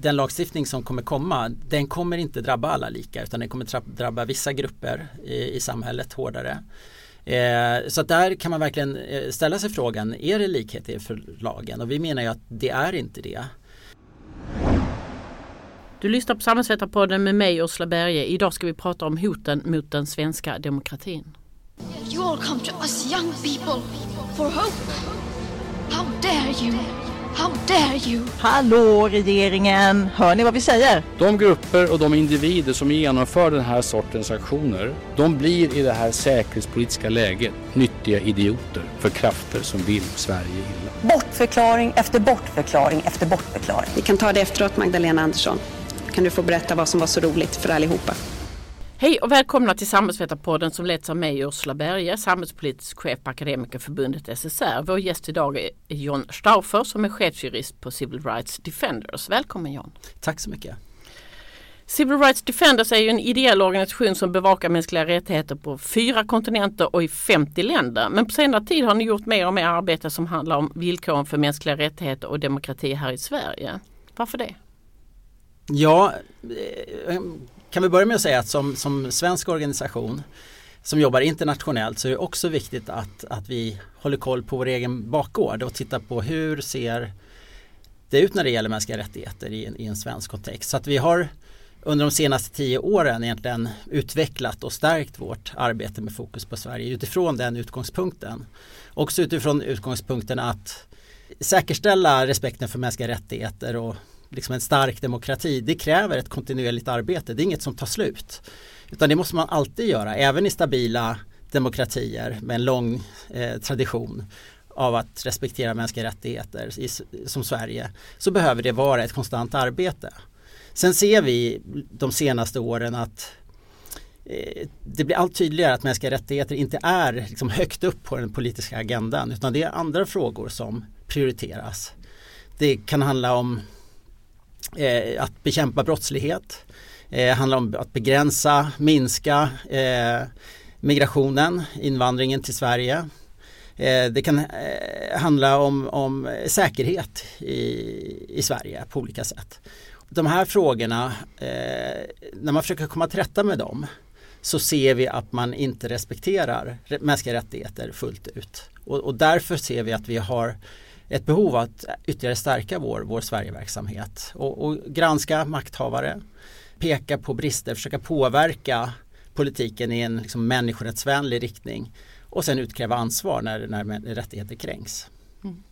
den lagstiftning som kommer komma den kommer inte drabba alla lika utan den kommer drabba vissa grupper i, i samhället hårdare. Eh, så att där kan man verkligen eh, ställa sig frågan, är det likhet inför lagen? Och vi menar ju att det är inte det. Du lyssnar på Samhällsvetarpodden med mig Ursula Berge. Idag ska vi prata om hoten mot den svenska demokratin. You all come to us young people for hope. How dare you? How dare you? Hallå regeringen! Hör ni vad vi säger? De grupper och de individer som genomför den här sortens aktioner, de blir i det här säkerhetspolitiska läget nyttiga idioter för krafter som vill Sverige illa. Bortförklaring efter bortförklaring efter bortförklaring. Vi kan ta det efteråt Magdalena Andersson. Kan du få berätta vad som var så roligt för allihopa? Hej och välkomna till Samhällsvetarpodden som leds av mig Ursula Berge, samhällspolitisk chef på Akademikerförbundet SSR. Vår gäst idag är John Stauffer som är chefsjurist på Civil Rights Defenders. Välkommen John! Tack så mycket! Civil Rights Defenders är ju en ideell organisation som bevakar mänskliga rättigheter på fyra kontinenter och i 50 länder. Men på senare tid har ni gjort mer och mer arbete som handlar om villkoren för mänskliga rättigheter och demokrati här i Sverige. Varför det? Ja, eh, kan vi börja med att säga att som, som svensk organisation som jobbar internationellt så är det också viktigt att, att vi håller koll på vår egen bakgård och tittar på hur ser det ut när det gäller mänskliga rättigheter i en, i en svensk kontext. Så att vi har under de senaste tio åren egentligen utvecklat och stärkt vårt arbete med fokus på Sverige utifrån den utgångspunkten. Också utifrån utgångspunkten att säkerställa respekten för mänskliga rättigheter och liksom en stark demokrati, det kräver ett kontinuerligt arbete. Det är inget som tar slut. Utan det måste man alltid göra, även i stabila demokratier med en lång eh, tradition av att respektera mänskliga rättigheter i, som Sverige så behöver det vara ett konstant arbete. Sen ser vi de senaste åren att eh, det blir allt tydligare att mänskliga rättigheter inte är liksom högt upp på den politiska agendan utan det är andra frågor som prioriteras. Det kan handla om eh, att bekämpa brottslighet. Eh, handlar om att begränsa, minska eh, migrationen, invandringen till Sverige. Eh, det kan eh, handla om, om säkerhet i, i Sverige på olika sätt. De här frågorna, eh, när man försöker komma till rätta med dem så ser vi att man inte respekterar mänskliga rättigheter fullt ut. Och, och därför ser vi att vi har ett behov att ytterligare stärka vår, vår Sverigeverksamhet och, och granska makthavare, peka på brister, försöka påverka politiken i en liksom människorättsvänlig riktning och sen utkräva ansvar när, när rättigheter kränks. Mm.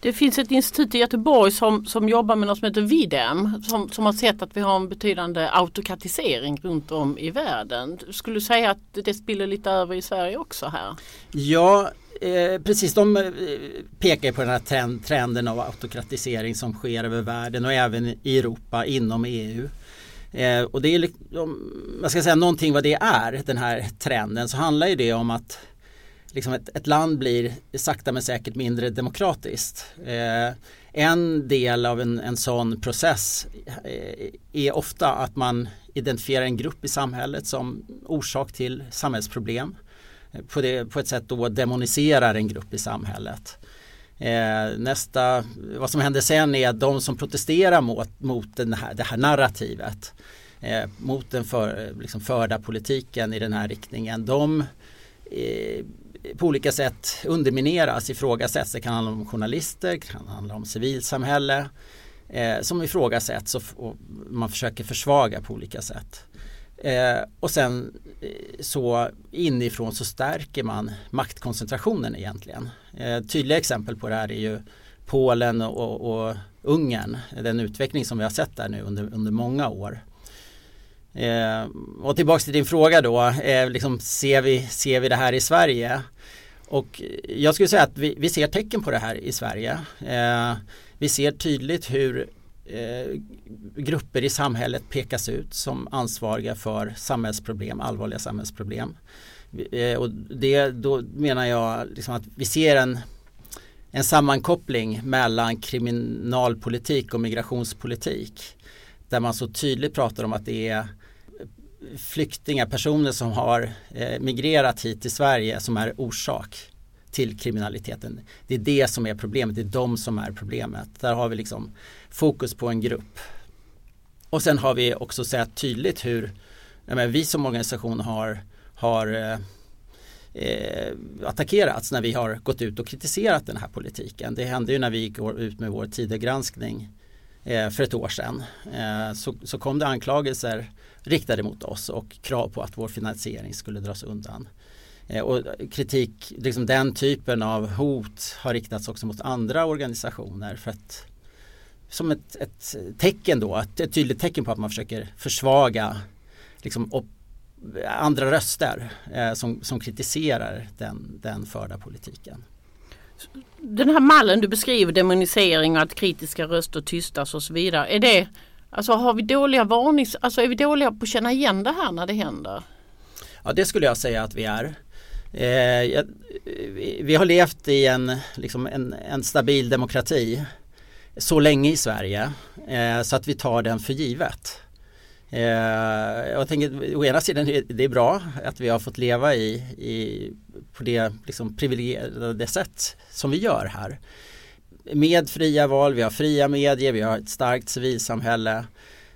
Det finns ett institut i Göteborg som, som jobbar med något som heter Videm som, som har sett att vi har en betydande autokratisering runt om i världen. Skulle du säga att det spiller lite över i Sverige också här? Ja, Eh, precis, de eh, pekar på den här trend, trenden av autokratisering som sker över världen och även i Europa inom EU. Eh, och det är, om man ska säga någonting vad det är, den här trenden, så handlar ju det om att liksom ett, ett land blir sakta men säkert mindre demokratiskt. Eh, en del av en, en sån process eh, är ofta att man identifierar en grupp i samhället som orsak till samhällsproblem på, det, på ett sätt då demoniserar en grupp i samhället. Eh, nästa, vad som händer sen är att de som protesterar mot, mot den här, det här narrativet eh, mot den för, liksom förda politiken i den här riktningen de eh, på olika sätt undermineras, ifrågasätts. Det kan handla om journalister, det kan handla om civilsamhälle eh, som ifrågasätts och, och man försöker försvaga på olika sätt. Eh, och sen eh, så inifrån så stärker man maktkoncentrationen egentligen. Eh, tydliga exempel på det här är ju Polen och, och Ungern, den utveckling som vi har sett där nu under, under många år. Eh, och tillbaks till din fråga då, eh, liksom, ser, vi, ser vi det här i Sverige? Och jag skulle säga att vi, vi ser tecken på det här i Sverige. Eh, vi ser tydligt hur eh, grupper i samhället pekas ut som ansvariga för samhällsproblem, allvarliga samhällsproblem. Eh, och det, då menar jag liksom att vi ser en, en sammankoppling mellan kriminalpolitik och migrationspolitik. Där man så tydligt pratar om att det är flyktingar, personer som har eh, migrerat hit till Sverige som är orsak till kriminaliteten. Det är det som är problemet, det är de som är problemet. Där har vi liksom fokus på en grupp. Och sen har vi också sett tydligt hur menar, vi som organisation har, har eh, eh, attackerats när vi har gått ut och kritiserat den här politiken. Det hände ju när vi gick ut med vår tidegranskning eh, för ett år sedan. Eh, så, så kom det anklagelser riktade mot oss och krav på att vår finansiering skulle dras undan. Eh, och kritik, liksom den typen av hot har riktats också mot andra organisationer för att som ett, ett tecken då, ett, ett tydligt tecken på att man försöker försvaga liksom, andra röster eh, som, som kritiserar den, den förda politiken. Den här mallen du beskriver, demonisering och att kritiska röster tystas och så vidare. Är det, alltså har vi dåliga varnings, alltså är vi dåliga på att känna igen det här när det händer? Ja det skulle jag säga att vi är. Eh, vi har levt i en, liksom en, en stabil demokrati så länge i Sverige eh, så att vi tar den för givet. Eh, jag tänker å ena sidan det är bra att vi har fått leva i, i på det liksom privilegierade sätt som vi gör här. Med fria val, vi har fria medier, vi har ett starkt civilsamhälle,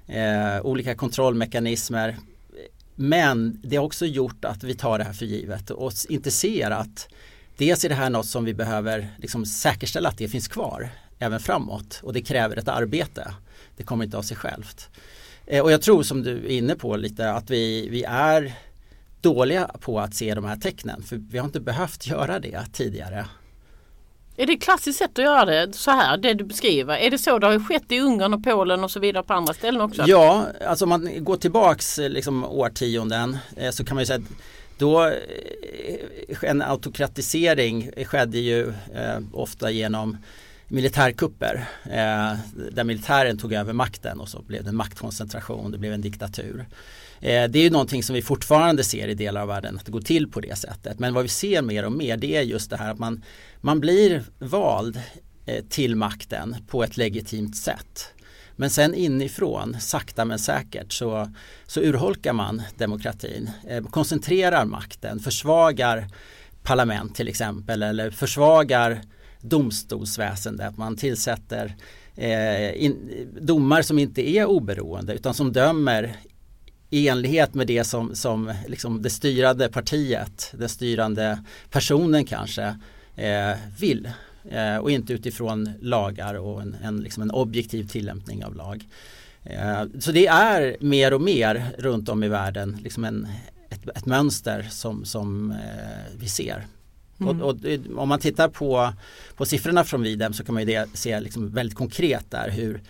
eh, olika kontrollmekanismer. Men det har också gjort att vi tar det här för givet och inte ser att dels är det här något som vi behöver liksom säkerställa att det finns kvar även framåt och det kräver ett arbete. Det kommer inte av sig självt. Eh, och jag tror som du är inne på lite att vi, vi är dåliga på att se de här tecknen för vi har inte behövt göra det tidigare. Är det ett klassiskt sätt att göra det så här, det du beskriver? Är det så det har skett i Ungern och Polen och så vidare på andra ställen också? Ja, alltså om man går tillbaks liksom årtionden eh, så kan man ju säga att då eh, en autokratisering skedde ju ofta genom militärkupper eh, där militären tog över makten och så blev det en maktkoncentration, det blev en diktatur. Eh, det är ju någonting som vi fortfarande ser i delar av världen att det går till på det sättet. Men vad vi ser mer och mer det är just det här att man, man blir vald eh, till makten på ett legitimt sätt. Men sen inifrån, sakta men säkert, så, så urholkar man demokratin, eh, koncentrerar makten, försvagar parlament till exempel eller försvagar domstolsväsende, att man tillsätter eh, in, domar som inte är oberoende utan som dömer i enlighet med det som, som liksom det styrande partiet, den styrande personen kanske eh, vill eh, och inte utifrån lagar och en, en, liksom en objektiv tillämpning av lag. Eh, så det är mer och mer runt om i världen liksom en, ett, ett mönster som, som eh, vi ser. Mm. Och, och, om man tittar på, på siffrorna från Videm så kan man ju se liksom väldigt konkret där hur,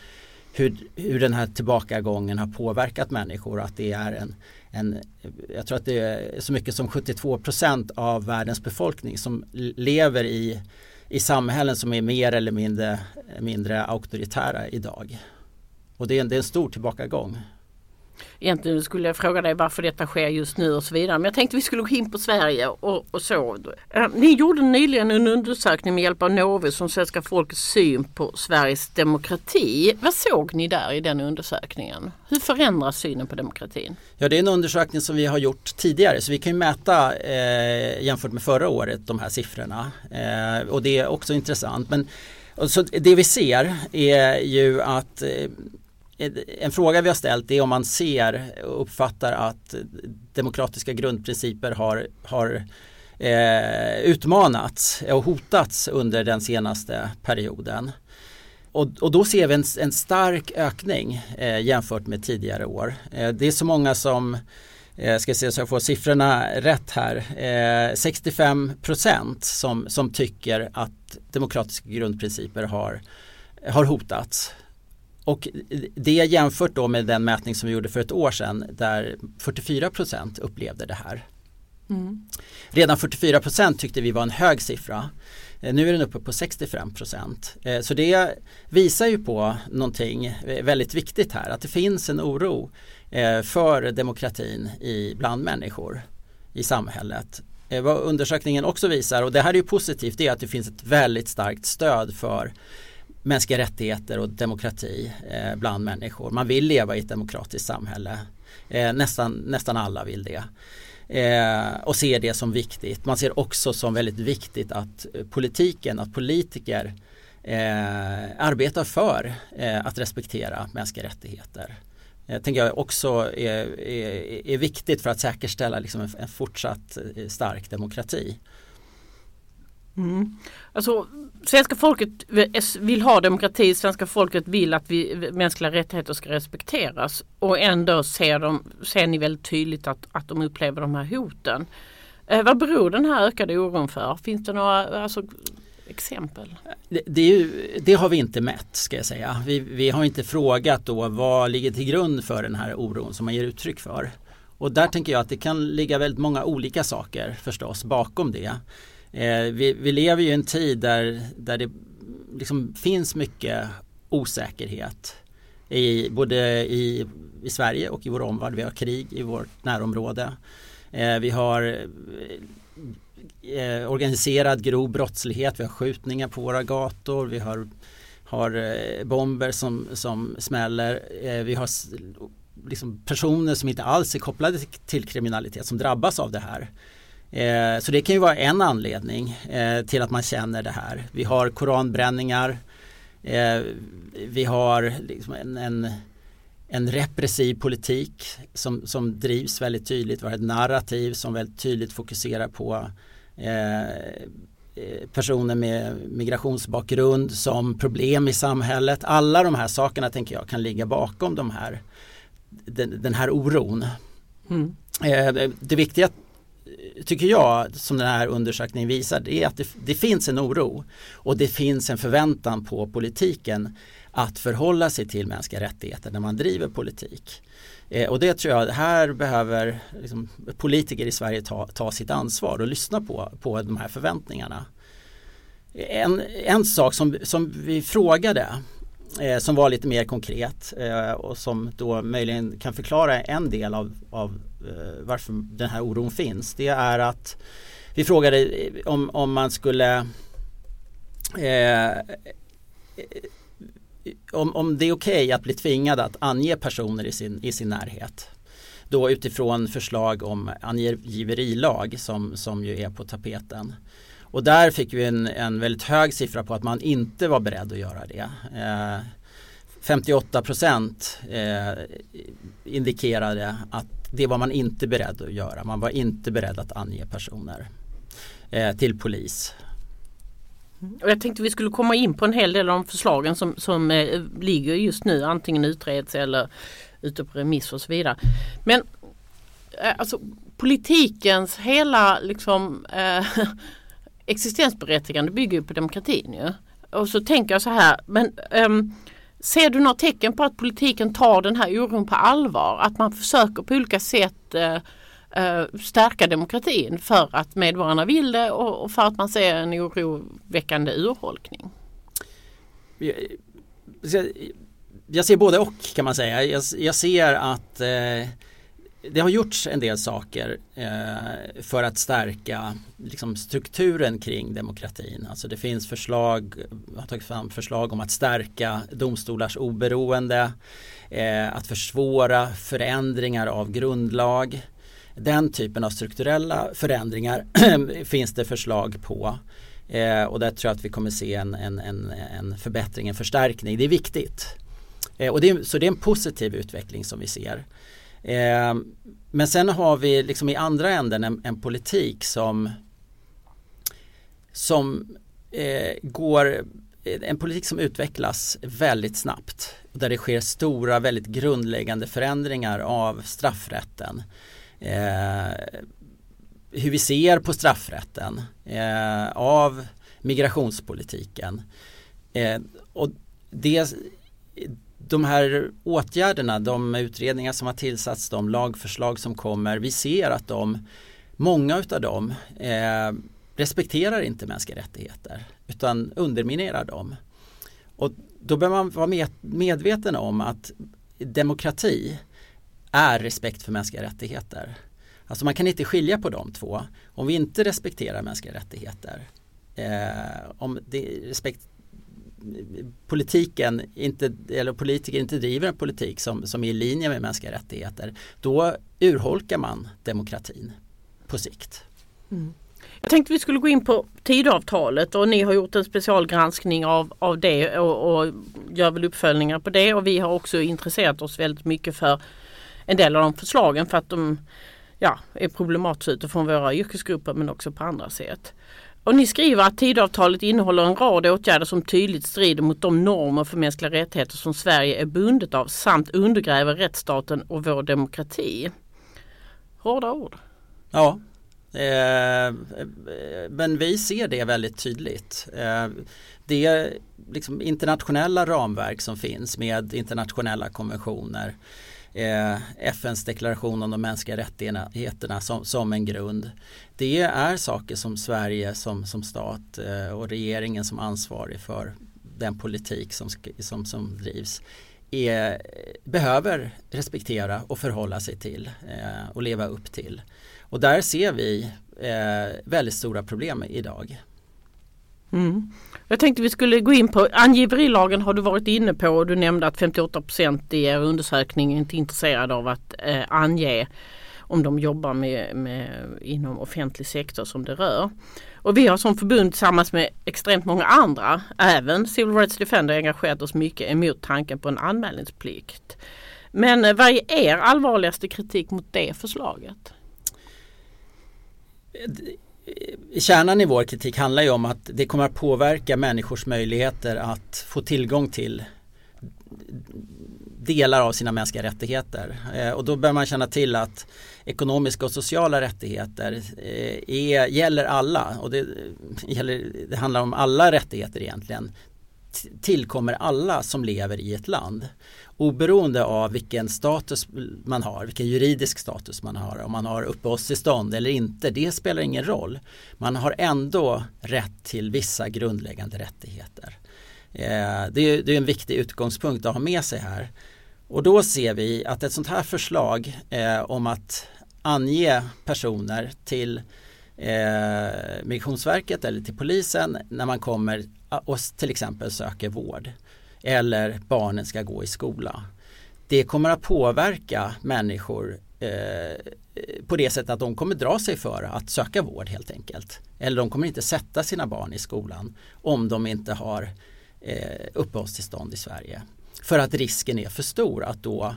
hur, hur den här tillbakagången har påverkat människor. Att det är en, en, jag tror att det är så mycket som 72 procent av världens befolkning som lever i, i samhällen som är mer eller mindre, mindre auktoritära idag. Och det är en, det är en stor tillbakagång. Egentligen skulle jag fråga dig varför detta sker just nu och så vidare. Men jag tänkte vi skulle gå in på Sverige och, och så. Eh, ni gjorde nyligen en undersökning med hjälp av Novus om svenska folkets syn på Sveriges demokrati. Vad såg ni där i den undersökningen? Hur förändras synen på demokratin? Ja det är en undersökning som vi har gjort tidigare så vi kan ju mäta eh, jämfört med förra året de här siffrorna. Eh, och det är också intressant. Men så det vi ser är ju att eh, en fråga vi har ställt är om man ser och uppfattar att demokratiska grundprinciper har, har eh, utmanats och hotats under den senaste perioden. Och, och då ser vi en, en stark ökning eh, jämfört med tidigare år. Eh, det är så många som eh, ska se så jag får siffrorna rätt här. Eh, 65 procent som, som tycker att demokratiska grundprinciper har, har hotats. Och det jämfört då med den mätning som vi gjorde för ett år sedan där 44 procent upplevde det här. Mm. Redan 44 procent tyckte vi var en hög siffra. Eh, nu är den uppe på 65 procent. Eh, så det visar ju på någonting eh, väldigt viktigt här. Att det finns en oro för demokratin bland människor i samhället. Vad undersökningen också visar, och det här är ju positivt, det är att det finns ett väldigt starkt stöd för mänskliga rättigheter och demokrati eh, bland människor. Man vill leva i ett demokratiskt samhälle. Eh, nästan, nästan alla vill det. Eh, och ser det som viktigt. Man ser också som väldigt viktigt att eh, politiken, att politiker eh, arbetar för eh, att respektera mänskliga rättigheter. eh, tänker jag också är, är, är viktigt för att säkerställa liksom en, en fortsatt eh, stark demokrati. Mm. Alltså, svenska folket vill ha demokrati, svenska folket vill att vi, mänskliga rättigheter ska respekteras och ändå ser, de, ser ni väldigt tydligt att, att de upplever de här hoten. Eh, vad beror den här ökade oron för? Finns det några alltså, exempel? Det, det, ju, det, har vi inte mätt ska jag säga. Vi, vi, har inte frågat då vad ligger till grund för den här oron som man ger uttryck för. Och där tänker jag att det kan ligga väldigt många olika saker förstås bakom det. Eh, vi, vi, lever ju i en tid där, där det liksom finns mycket osäkerhet. I, både i, i Sverige och i vår omvärld. Vi har krig i vårt närområde. Eh, vi har eh, organiserad grov brottslighet. Vi har skjutningar på våra gator. Vi har, har eh, bomber som, som smäller. Eh, vi har liksom personer som inte alls är kopplade till kriminalitet som drabbas av det här. Eh, så det kan ju vara en anledning eh, till att man känner det här. Vi har koranbränningar. Eh, vi har liksom en, en, en, repressiv politik som, som drivs väldigt tydligt. Vi har ett narrativ som väldigt tydligt fokuserar på personer med migrationsbakgrund som problem i samhället. Alla de här sakerna tänker jag kan ligga bakom de här, den, den här oron. Mm. Det viktiga tycker jag, som den här undersökningen visar, det är att det, det, finns en oro och det finns en förväntan på politiken att förhålla sig till mänskliga rättigheter när man driver politik. Eh, och det tror jag, här behöver liksom, politiker i Sverige ta, ta sitt ansvar och lyssna på, på de här förväntningarna. En, en sak som, som vi frågade eh, som var lite mer konkret eh, och som då möjligen kan förklara en del av, av Eh, varför den här oron finns. Det är att vi frågade om, om man skulle eh, om, om det är okej okay att bli tvingad att ange personer i sin, i sin närhet. Då utifrån förslag om angiverilag som, som ju är på tapeten. Och där fick vi en, en väldigt hög siffra på att man inte var beredd att göra det. Eh, 58 procent eh, indikerade att det var man inte beredd att göra. Man var inte beredd att ange personer eh, till polis. Och jag tänkte vi skulle komma in på en hel del av de förslagen som, som eh, ligger just nu antingen utreds eller ute på remiss och så vidare. Men eh, alltså politikens hela liksom eh, existensberättigande bygger på demokratin ju. Och så tänker jag så här, men um, ser du några tecken på att politiken tar den här oron på allvar? Att man försöker på olika sätt eh, eh, stärka demokratin för att medborgarna vill det och, för att man ser en oroväckande urholkning? Jag, jag ser både och kan man säga. Jag, jag ser att eh, det har gjorts en del saker eh, för att stärka liksom, strukturen kring demokratin. Alltså det finns förslag, har tagit fram förslag om att stärka domstolars oberoende, eh, att försvåra förändringar av grundlag. Den typen av strukturella förändringar finns det förslag på. Eh, och där tror jag att vi kommer se en, en, en, en förbättring, en förstärkning. Det är viktigt. Eh, och det är, så det är en positiv utveckling som vi ser. Eh, men sen har vi liksom i andra änden en, en politik som som eh, går eh, en politik som utvecklas väldigt snabbt där det sker stora väldigt grundläggande förändringar av straffrätten. Eh, hur vi ser på straffrätten eh, av migrationspolitiken. Eh, och det, de här åtgärderna, de utredningar som har tillsatts, de lagförslag som kommer, vi ser att de, många utav dem eh, respekterar inte mänskliga rättigheter utan underminerar dem. Och då bör man vara medveten om att demokrati är respekt för mänskliga rättigheter. Alltså man kan inte skilja på de två. Om vi inte respekterar mänskliga rättigheter, eh, om det, respekt politiken inte, eller politiker inte driver en politik som, som är i linje med mänskliga rättigheter då urholkar man demokratin på sikt. Mm. Jag tänkte vi skulle gå in på tidavtalet och ni har gjort en specialgranskning av, av det och, och gör väl uppföljningar på det och vi har också intresserat oss väldigt mycket för en del av de förslagen för att de ja, är problematiska utifrån våra yrkesgrupper men också på andra sätt. Och ni skriver att tidavtalet innehåller en rad åtgärder som tydligt strider mot de normer för mänskliga rättigheter som Sverige är bundet av samt undergräver rättsstaten och vår demokrati. Hårda ord. Ja, eh, men vi ser det väldigt tydligt. Eh, det liksom internationella ramverk som finns med internationella konventioner eh, FNs deklaration om de mänskliga rättigheterna som, som en grund. Det är saker som Sverige som, som stat eh, och regeringen som ansvarig för den politik som, som, som drivs är, behöver respektera och förhålla sig till eh, och leva upp till. Och där ser vi eh, väldigt stora problem idag. Mm. Jag tänkte vi skulle gå in på angiverilagen har du varit inne på och du nämnde att 58 i er undersökning är inte intresserade av att eh, ange om de jobbar med, med, inom offentlig sektor som det rör. Och vi har som förbund tillsammans med extremt många andra, även Civil Rights Defender, engagerat oss mycket emot tanken på en anmälningsplikt. Men eh, vad är er allvarligaste kritik mot det förslaget? Eh, Eh, kärnan i vår kritik handlar ju om att det kommer att påverka människors möjligheter att få tillgång till delar av sina mänskliga rättigheter. Eh, och då bör man känna till att ekonomiska och sociala rättigheter eh, är, gäller alla. Och det, gäller, det handlar om alla rättigheter egentligen. Tillkommer alla som lever i ett land oberoende av vilken status man har, vilken juridisk status man har, om man har uppehållstillstånd eller inte, det spelar ingen roll. Man har ändå rätt till vissa grundläggande rättigheter. Eh, det är, en viktig utgångspunkt att ha med sig här. Och då ser vi att ett sånt här förslag eh, om att ange personer till eh, Migrationsverket eller till polisen när man kommer och till exempel söker vård eller barnen ska gå i skola. Det kommer att påverka människor eh, på det sättet att de kommer dra sig för att söka vård helt enkelt. Eller de kommer inte sätta sina barn i skolan om de inte har eh, uppehållstillstånd i Sverige. För att risken är för stor att då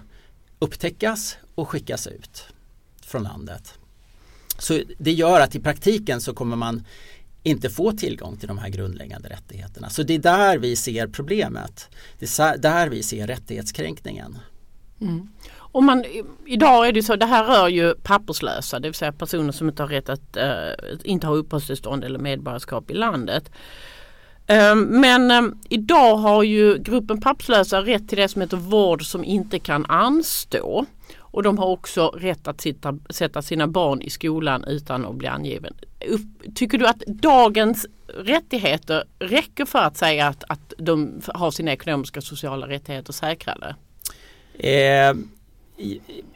upptäckas och skickas ut från landet. Så det gör att i praktiken så kommer man inte få tillgång till de här grundläggande rättigheterna. Så det är där vi ser problemet. Det är där vi ser rättighetskränkningen. Mm. Och man, idag är det så, det här rör ju papperslösa, det vill säga personer som inte har rätt att äh, inte ha uppehållstillstånd eller medborgarskap i landet. Eh, men eh, idag har ju gruppen papperslösa rätt till det som heter vård som inte kan anstå. Och de har också rätt att sitta, sätta sina barn i skolan utan att bli angiven. Tycker du att dagens rättigheter räcker för att säga att, att de har sina ekonomiska och sociala rättigheter säkrade? Eh,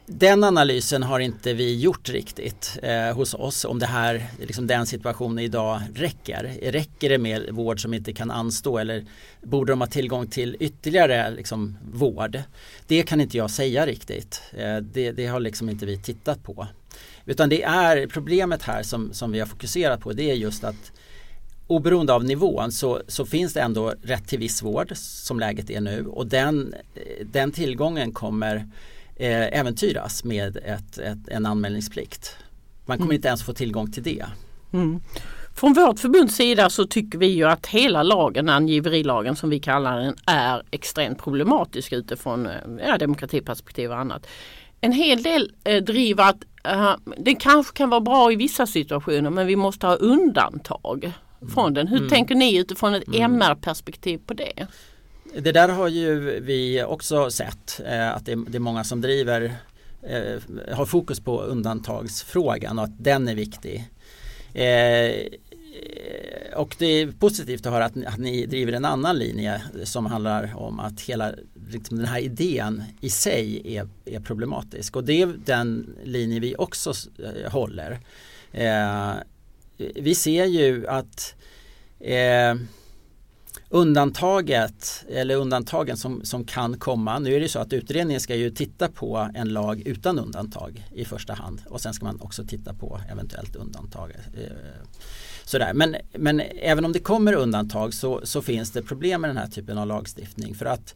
den analysen har inte vi gjort riktigt eh, hos oss om det här, liksom den situationen idag räcker. Räcker det med vård som inte kan anstå eller borde de ha tillgång till ytterligare liksom, vård? Det kan inte jag säga riktigt. Eh, det, det, har liksom inte vi tittat på. Utan det är problemet här som, som vi har fokuserat på det är just att oberoende av nivån så, så finns det ändå rätt till viss vård som läget är nu och den, eh, den tillgången kommer eh, äventyras med ett, ett, en anmälningsplikt. Man kommer mm. inte ens få tillgång till det. Mm. Från vårt förbunds sida så tycker vi ju att hela lagen, angiverilagen som vi kallar den, är extremt problematisk utifrån eh, ja, demokratiperspektiv och annat. En hel del eh, driver att uh, det kanske kan vara bra i vissa situationer men vi måste ha undantag från den. Hur mm. tänker ni utifrån ett mm. MR-perspektiv på det? Det där har ju vi också sett eh, att det är, många som driver eh, har fokus på undantagsfrågan och att den är viktig. Eh, och det är positivt att höra att ni, att ni, driver en annan linje som handlar om att hela liksom den här idén i sig är, är problematisk och det är den linje vi också håller. Vi ser ju att Undantaget eller undantagen som, som kan komma, nu är det så att utredningen ska ju titta på en lag utan undantag i första hand och sen ska man också titta på eventuellt undantag. Eh, sådär. Men, men även om det kommer undantag så, så finns det problem med den här typen av lagstiftning för att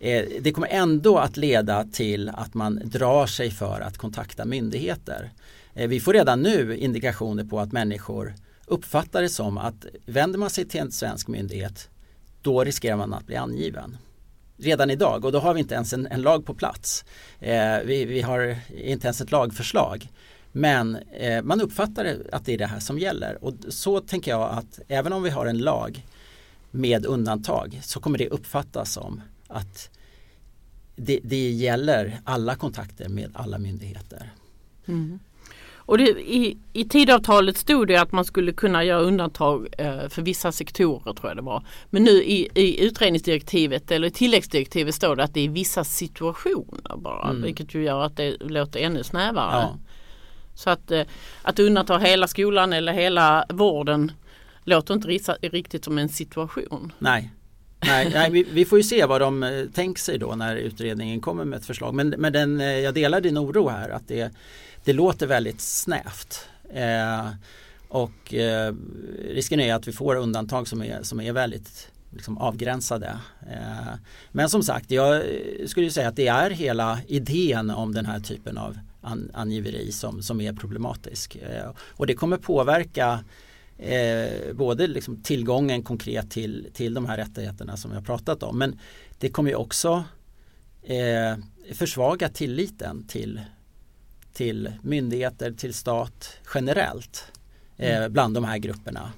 eh, det kommer ändå att leda till att man drar sig för att kontakta myndigheter. Eh, vi får redan nu indikationer på att människor uppfattar det som att vänder man sig till en svensk myndighet då riskerar man att bli angiven. Redan idag och då har vi inte ens en, en lag på plats. Eh, vi, vi, har inte ens ett lagförslag. Men eh, man uppfattar att det är det här som gäller och så tänker jag att även om vi har en lag med undantag så kommer det uppfattas som att det, det gäller alla kontakter med alla myndigheter. Mm. Och det, i, I tidavtalet stod det att man skulle kunna göra undantag eh, för vissa sektorer tror jag det var. Men nu i, i utredningsdirektivet eller tilläggsdirektivet står det att det är vissa situationer bara. Mm. Vilket ju gör att det låter ännu snävare. Ja. Så att, eh, att undanta hela skolan eller hela vården låter inte riktigt som en situation. Nej, Nej, nej vi, vi, får ju se vad de eh, tänker sig då när utredningen kommer med ett förslag. Men, men den, eh, jag delar din oro här att det, det låter väldigt snävt. Eh, och eh, risken är att vi får undantag som är, som är väldigt liksom, avgränsade. Eh, men som sagt, jag skulle säga att det är hela idén om den här typen av an, angiveri som, som är problematisk. Eh, och det kommer påverka eh, både liksom tillgången konkret till, till de här rättigheterna som vi har pratat om men det kommer ju också eh, försvaga tilliten till, till myndigheter, till stat generellt eh, mm. bland de här grupperna.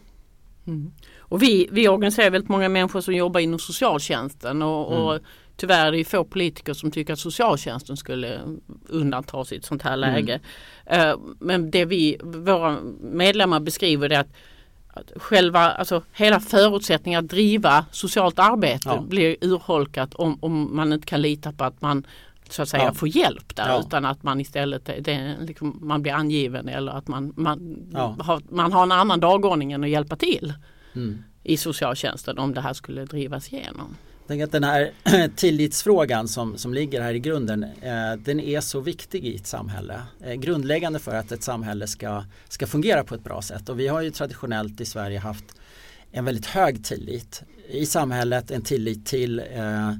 Mm. Och vi, vi organiserar väldigt många människor som jobbar inom socialtjänsten och, mm. och tyvärr är det få politiker som tycker att socialtjänsten skulle undantas i ett sånt här läge. Mm. Men det vi, våra medlemmar beskriver är att, att själva, alltså hela förutsättningen att driva socialt arbete ja. blir urholkat om, om man inte kan lita på att man så att säga ja. får hjälp där ja. utan att man istället det, liksom, man blir angiven eller att man, man, ja. har, man har en annan dagordning än att hjälpa till mm. i socialtjänsten om det här skulle drivas igenom. Jag tänker att den här tillitsfrågan som, som ligger här i grunden eh, den är så viktig i ett samhälle. Eh, grundläggande för att ett samhälle ska, ska fungera på ett bra sätt och vi har ju traditionellt i Sverige haft en väldigt hög tillit i samhället, en tillit till eh,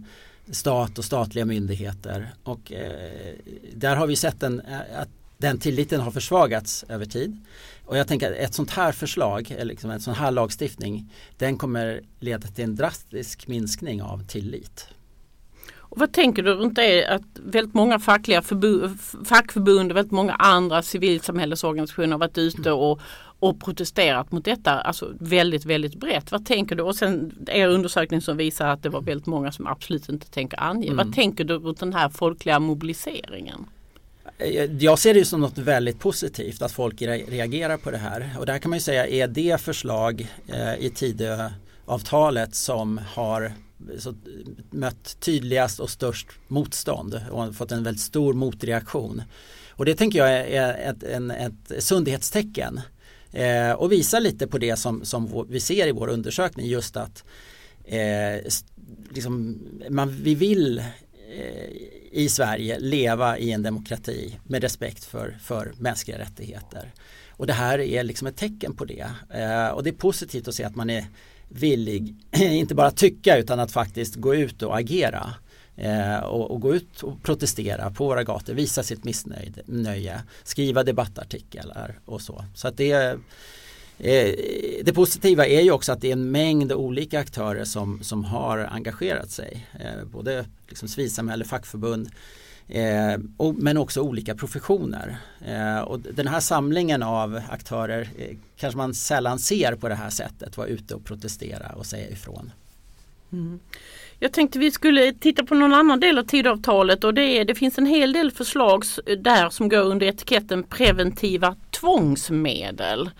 stat och statliga myndigheter och eh, där har vi sett en, eh, att den tilliten har försvagats över tid. Och jag tänker att ett sånt här förslag, eller liksom en sån här lagstiftning, den kommer leda till en drastisk minskning av tillit. Och vad tänker du runt det att väldigt många fackliga fackförbund och väldigt många andra civilsamhällesorganisationer har varit ute och, och protesterat mot detta, alltså väldigt, väldigt brett. Vad tänker du? Och sen er undersökning som visar att det var väldigt många som absolut inte tänker ange. Mm. Vad tänker du runt den här folkliga mobiliseringen? Jag ser det som något väldigt positivt att folk reagerar på det här och där kan man ju säga är det förslag eh, i Tidöavtalet som har mött tydligast och störst motstånd och fått en väldigt stor motreaktion. Och det tänker jag är ett, en, ett sundhetstecken eh, och visar lite på det som, som vi ser i vår undersökning just att eh, liksom, man, vi vill eh, i Sverige leva i en demokrati med respekt för, för mänskliga rättigheter. Och det här är liksom ett tecken på det. Eh, och det är positivt att se att man är villig, inte bara tycka utan att faktiskt gå ut och agera. Eh, och, och, gå ut och protestera på våra gator, visa sitt missnöje, skriva debattartiklar och så. Så att det Eh, det positiva är ju också att det är en mängd olika aktörer som, som har engagerat sig. Eh, både liksom civilsamhälle, fackförbund eh, och, men också olika professioner. Eh, och den här samlingen av aktörer eh, kanske man sällan ser på det här sättet, vara ute och protestera och säga ifrån. Mm. Jag tänkte vi skulle titta på någon annan del av tidavtalet och det, är, det finns en hel del förslag eh, där som går under etiketten preventiva tvångsmedel.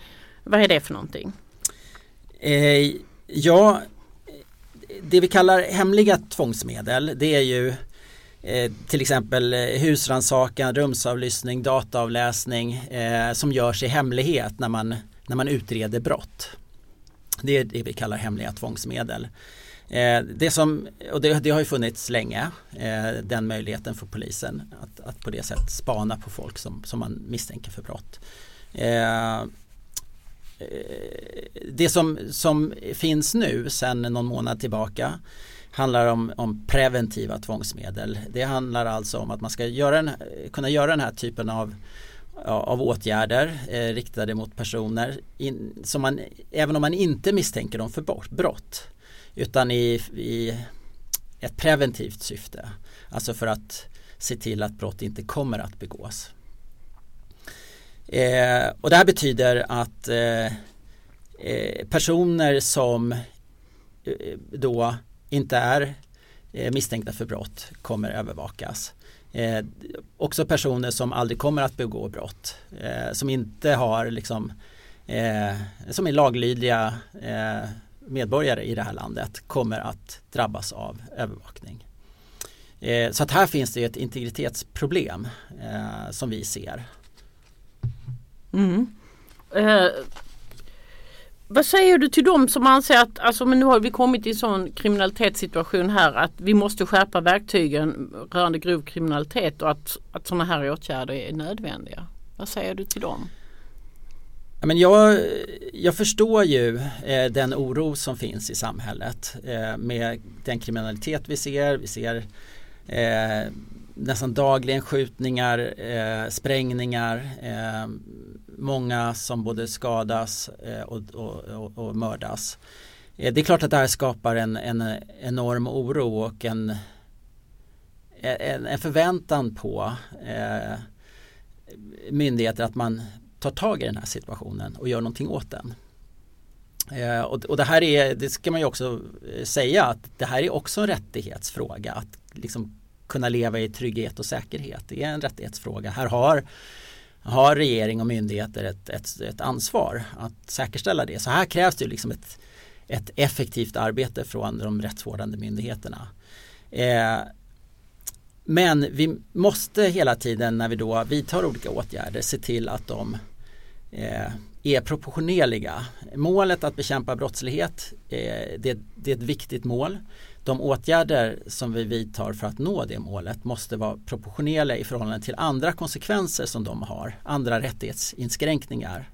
Vad är det för någonting? Eh, ja, det vi kallar hemliga tvångsmedel det är ju eh, till exempel eh, husrannsakan, rumsavlyssning, dataavläsning eh, som görs i hemlighet när man, när man utreder brott. Det är det vi kallar hemliga tvångsmedel. Eh, det, som, och det, det, har ju funnits länge, eh, den möjligheten för polisen att, att på det sättet spana på folk som, som man misstänker för brott. Eh, det som, som finns nu sedan någon månad tillbaka handlar om, om preventiva tvångsmedel. Det handlar alltså om att man ska göra en, kunna göra den här typen av av åtgärder eh, riktade mot personer in, som man, även om man inte misstänker dem för brott utan i, i ett preventivt syfte. Alltså för att se till att brott inte kommer att begås. Eh, och det här betyder att eh, eh, personer som eh, då inte är eh, misstänkta för brott kommer övervakas. Eh, också personer som aldrig kommer att begå brott, eh, som inte har liksom, eh, som är laglydiga eh, medborgare i det här landet kommer att drabbas av övervakning. Eh, så att här finns det ett integritetsproblem eh, som vi ser. Mm. Eh, vad säger du till dem som anser att alltså, men nu har vi kommit i en sån kriminalitetssituation här att vi måste skärpa verktygen rörande grov kriminalitet och att, att sådana här åtgärder är nödvändiga? Vad säger du till dem? Men jag, jag förstår ju eh, den oro som finns i samhället eh, med den kriminalitet vi ser. Vi ser eh, nästan dagligen skjutningar, eh, sprängningar, eh, många som både skadas eh, och, och, och, och, mördas. Eh, det är klart att det här skapar en, en enorm oro och en, en, en förväntan på eh, myndigheter att man tar tag i den här situationen och gör någonting åt den. Eh, och, och, det här är, det ska man ju också eh, säga att det här är också en rättighetsfråga att liksom kunna leva i trygghet och säkerhet. Det är en rättighetsfråga. Här har, har regering och myndigheter ett, ett, ett ansvar att säkerställa det. Så här krävs det liksom ett, ett effektivt arbete från de rättsvårdande myndigheterna. Eh, men vi måste hela tiden när vi då vidtar olika åtgärder se till att de eh, är proportionerliga. Målet att bekämpa brottslighet, eh, det, det, är ett viktigt mål de åtgärder som vi vidtar för att nå det målet måste vara proportionerliga i förhållande till andra konsekvenser som de har, andra rättighetsinskränkningar.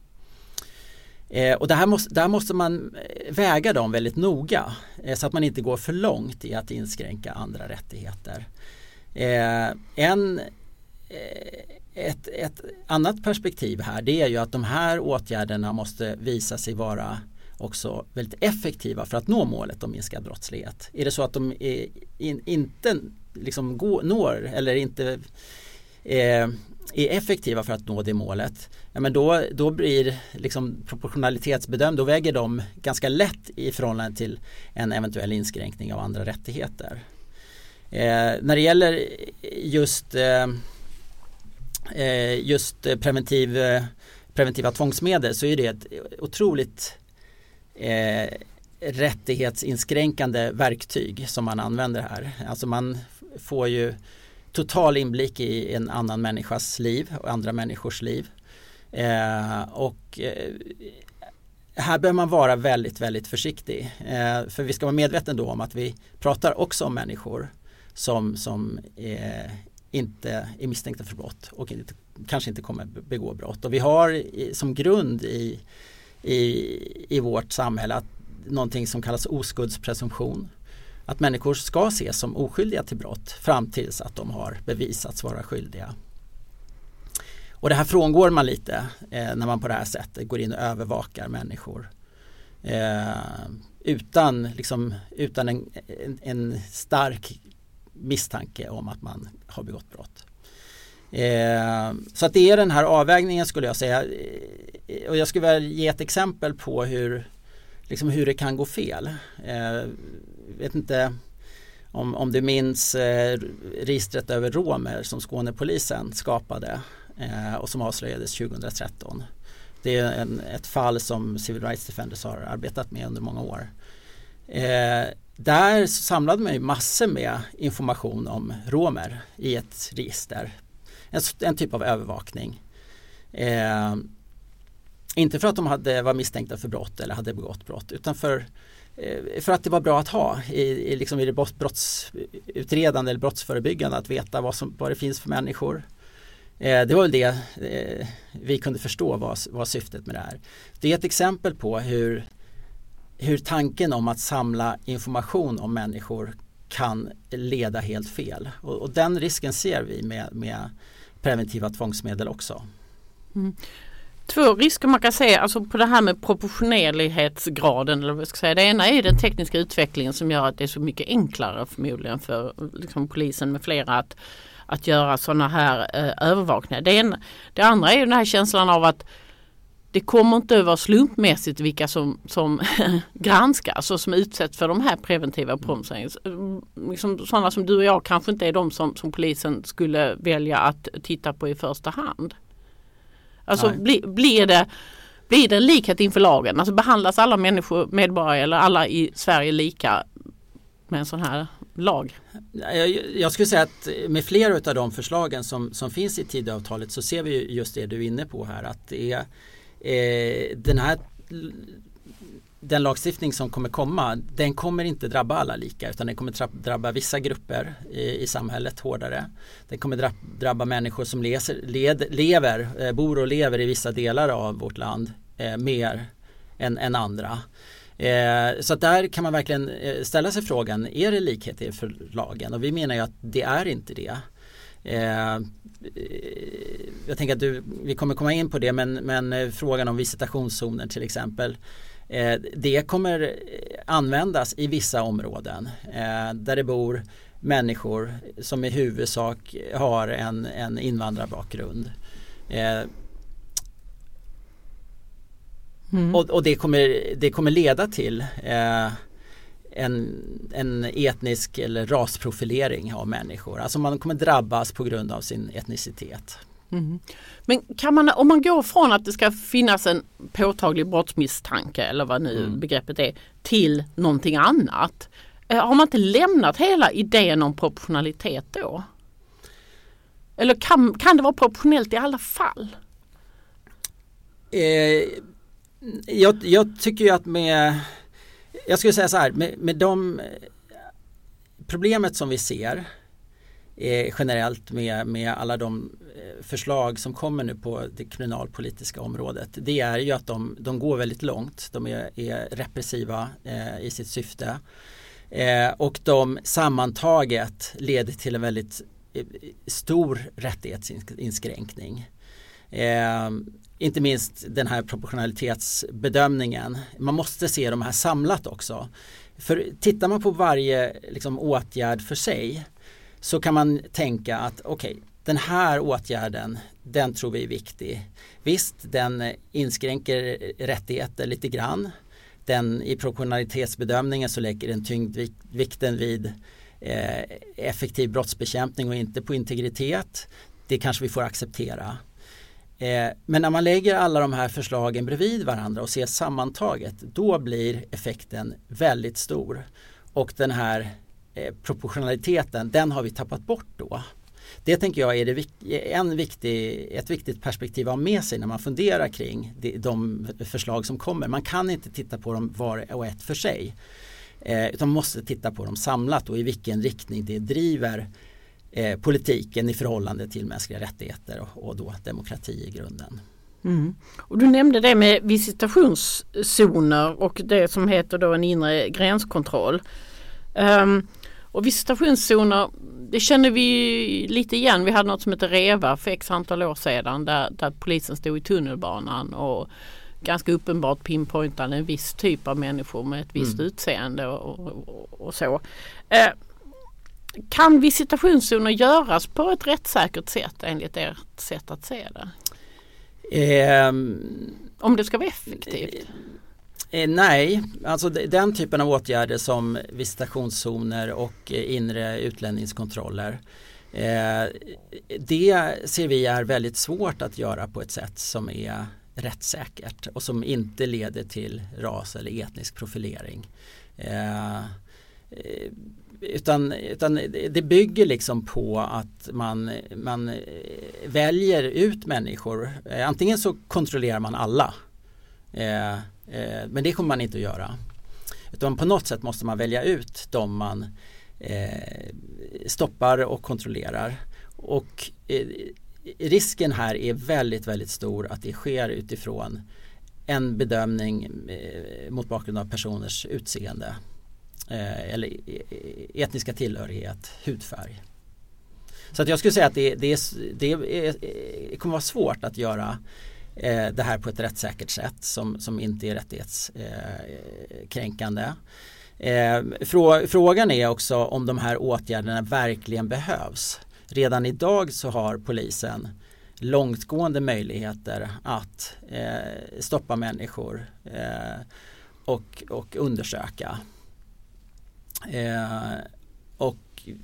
Eh, och där måste, där måste man eh, väga dem väldigt noga eh, så att man inte går för långt i att inskränka andra rättigheter. Eh, en, eh, ett, ett annat perspektiv här det är ju att de här åtgärderna måste visa sig vara också väldigt effektiva för att nå målet om minskad brottslighet. Är det så att de är, in, inte liksom går, når eller inte eh, är effektiva för att nå det målet, ja, men då, då blir liksom proportionalitetsbedömd, då väger de ganska lätt i förhållande till en eventuell inskränkning av andra rättigheter. Eh, när det gäller just, eh, eh just preventiv, eh, preventiva tvångsmedel så är det ett otroligt eh, rättighetsinskränkande verktyg som man använder här. Alltså man får ju total inblick i en annan människas liv och andra människors liv. Eh, och eh, här bör man vara väldigt, väldigt försiktig. Eh, för vi ska vara medvetna då om att vi pratar också om människor som, som eh, inte är misstänkta för brott och inte, kanske inte kommer begå brott. Och vi har som grund i i, i vårt samhälle att någonting som kallas oskuldspresumtion. Att människor ska ses som oskyldiga till brott fram tills att de har bevisats vara skyldiga. Och det här frångår man lite eh, när man på det här sättet går in och övervakar människor. Eh, utan, liksom, utan en, en, en, stark misstanke om att man har begått brott. Eh, så att det är den här avvägningen skulle jag säga. Eh, och jag skulle vilja ge ett exempel på hur, liksom hur det kan gå fel. Eh, vet inte om, om du minns eh, registret över romer som Skånepolisen skapade eh, och som avslöjades 2013. Det är en, ett fall som Civil Rights Defenders har arbetat med under många år. Eh, där samlade man ju massor med information om romer i ett register en, en typ av övervakning. Eh, inte för att de hade, var misstänkta för brott eller hade begått brott utan för eh, för att det var bra att ha i, i, liksom i det brottsutredande eller brottsförebyggande att veta vad, som, vad det finns för människor. Eh, det var väl det eh, vi kunde förstå var, var syftet med det här. Det är ett exempel på hur, hur tanken om att samla information om människor kan leda helt fel. Och, och den risken ser vi med, med preventiva tvångsmedel också. Mm. Två risker man kan se alltså på det här med proportionerlighetsgraden. Eller vad ska säga. Det ena är den tekniska utvecklingen som gör att det är så mycket enklare förmodligen för liksom, polisen med flera att, att göra sådana här eh, övervakningar. Det, en, det andra är den här känslan av att det kommer inte att vara slumpmässigt vilka som, som granskas och som utsätts för de här preventiva bromsningarna. Liksom sådana som du och jag kanske inte är de som, som polisen skulle välja att titta på i första hand. Alltså bli, blir det blir det likhet inför lagen? Alltså behandlas alla människor, medborgare eller alla i Sverige lika med en sån här lag? Jag, jag skulle säga att med flera av de förslagen som, som finns i Tidöavtalet så ser vi just det du är inne på här att det är eh, den här den lagstiftning som kommer komma den kommer inte drabba alla lika utan den kommer drabba vissa grupper i, i samhället hårdare. Den kommer drabba människor som leser, led, lever, eh, bor och lever i vissa delar av vårt land eh, mer än, än andra. Eh, så där kan man verkligen eh, ställa sig frågan, är det likhet inför lagen? Och vi menar ju att det är inte det. Eh, jag tänker att du, vi kommer komma in på det men, men eh, frågan om visitationszoner till exempel. Eh, det kommer användas i vissa områden eh, där det bor människor som i huvudsak har en, en invandrarbakgrund. Eh, mm. och, och det, kommer, det kommer leda till eh, en, en etnisk eller rasprofilering av människor. Alltså man kommer drabbas på grund av sin etnicitet. Mm. Men kan man, om man går från att det ska finnas en påtaglig brottsmisstanke eller vad nu mm. begreppet är till någonting annat. Eh, har man inte lämnat hela idén om proportionalitet då? Eller kan, kan det vara proportionellt i alla fall? Eh, jag, jag, tycker ju att med jag skulle säga så här, med, med de eh, problemet som vi ser eh, generellt med, med alla de eh, förslag som kommer nu på det kriminalpolitiska området det är ju att de, de går väldigt långt. De är, är repressiva eh, i sitt syfte eh, och de sammantaget leder till en väldigt eh, stor rättighetsinskränkning. Eh, inte minst den här proportionalitetsbedömningen. Man måste se de här samlat också. För tittar man på varje liksom, åtgärd för sig så kan man tänka att okej, okay, den här åtgärden, den tror vi är viktig. Visst, den inskränker rättigheter lite grann. Den i proportionalitetsbedömningen så lägger den tyngdvikten vid eh, effektiv brottsbekämpning och inte på integritet. Det kanske vi får acceptera. Eh, men när man lägger alla de här förslagen bredvid varandra och ser sammantaget då blir effekten väldigt stor. Och den här eh, proportionaliteten den har vi tappat bort då. Det tänker jag är det, en viktig, ett viktigt perspektiv att ha med sig när man funderar kring de förslag som kommer. Man kan inte titta på dem var och ett för sig. Eh, utan man måste titta på dem samlat och i vilken riktning det driver eh, politiken i förhållande till mänskliga rättigheter och, och då demokrati i grunden. Mm. Och du nämnde det med visitationszoner och det som heter då en inre gränskontroll. Um, och visitationszoner, det känner vi lite igen. Vi hade något som heter REVA för x antal år sedan där, där polisen stod i tunnelbanan och ganska uppenbart pinpointade en viss typ av människor med ett visst mm. utseende och, och, och så. Eh, kan visitationszoner göras på ett rättssäkert sätt enligt ert sätt att se det? Eh, Om det ska vara effektivt? Eh, nej, alltså den typen av åtgärder som visitationszoner och eh, inre utlänningskontroller eh, det ser vi är väldigt svårt att göra på ett sätt som är rättssäkert och som inte leder till ras eller etnisk profilering. Utan, utan det bygger liksom på att man, man väljer ut människor. Eh, antingen så kontrollerar man alla. Eh, eh, men det kommer man inte att göra. utan på något sätt måste man välja ut de man eh, stoppar och kontrollerar. Och eh, risken här är väldigt, väldigt stor att det sker utifrån en bedömning eh, mot bakgrund av personers utseende Eh, eller e, e, etniska tillhörighet, hudfärg. Så att jag skulle säga att det, det, det, det e, kommer vara svårt att göra eh, det här på ett rättssäkert sätt som, som inte är rättighetskränkande. Eh, eh, frå, frågan är också om de här åtgärderna verkligen behövs. Redan idag så har polisen långtgående möjligheter att eh, stoppa människor eh, och, och undersöka. Eh, och eh,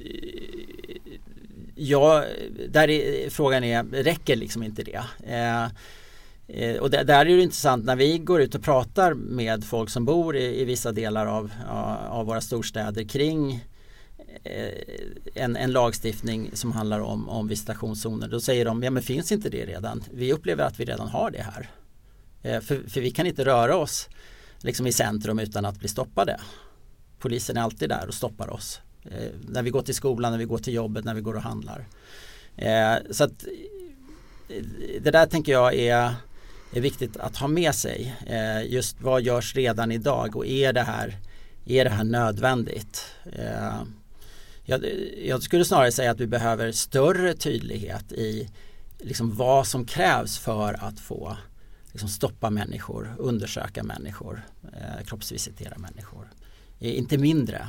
ja, där är, frågan är, räcker liksom inte det? Eh, eh och där, är det intressant när vi går ut och pratar med folk som bor i, i vissa delar av, eh, av våra storstäder kring en, en, lagstiftning som handlar om, om visitationszoner. Då säger de, ja men finns inte det redan? Vi upplever att vi redan har det här. För, för vi kan inte röra oss liksom i centrum utan att bli stoppade. Polisen är alltid där och stoppar oss. Eh, när vi går till skolan, när vi går till jobbet, när vi går och handlar. Eh, så att eh, det där tänker jag är, är viktigt att ha med sig. Eh, just vad görs redan idag och är det här, är det här nödvändigt? Eh, jag, jag, skulle snarare säga att vi behöver större tydlighet i liksom vad som krävs för att få liksom stoppa människor, undersöka människor, eh, kroppsvisitera människor. Inte mindre.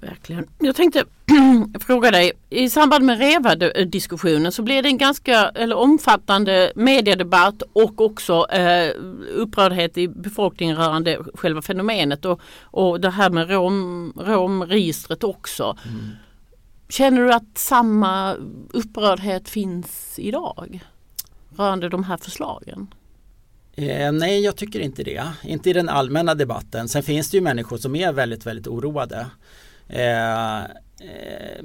Verkligen. Jag tänkte fråga dig, i samband med REVA-diskussionen så blev det en ganska eller omfattande mediedebatt och också eh, upprördhet i befolkningen rörande själva fenomenet och, och det här med rom, romregistret också. Mm. Känner du att samma upprördhet finns idag rörande de här förslagen? Eh, nej, jag tycker inte det. Inte i den allmänna debatten. Sen finns det ju människor som är väldigt, väldigt oroade. Eh, eh,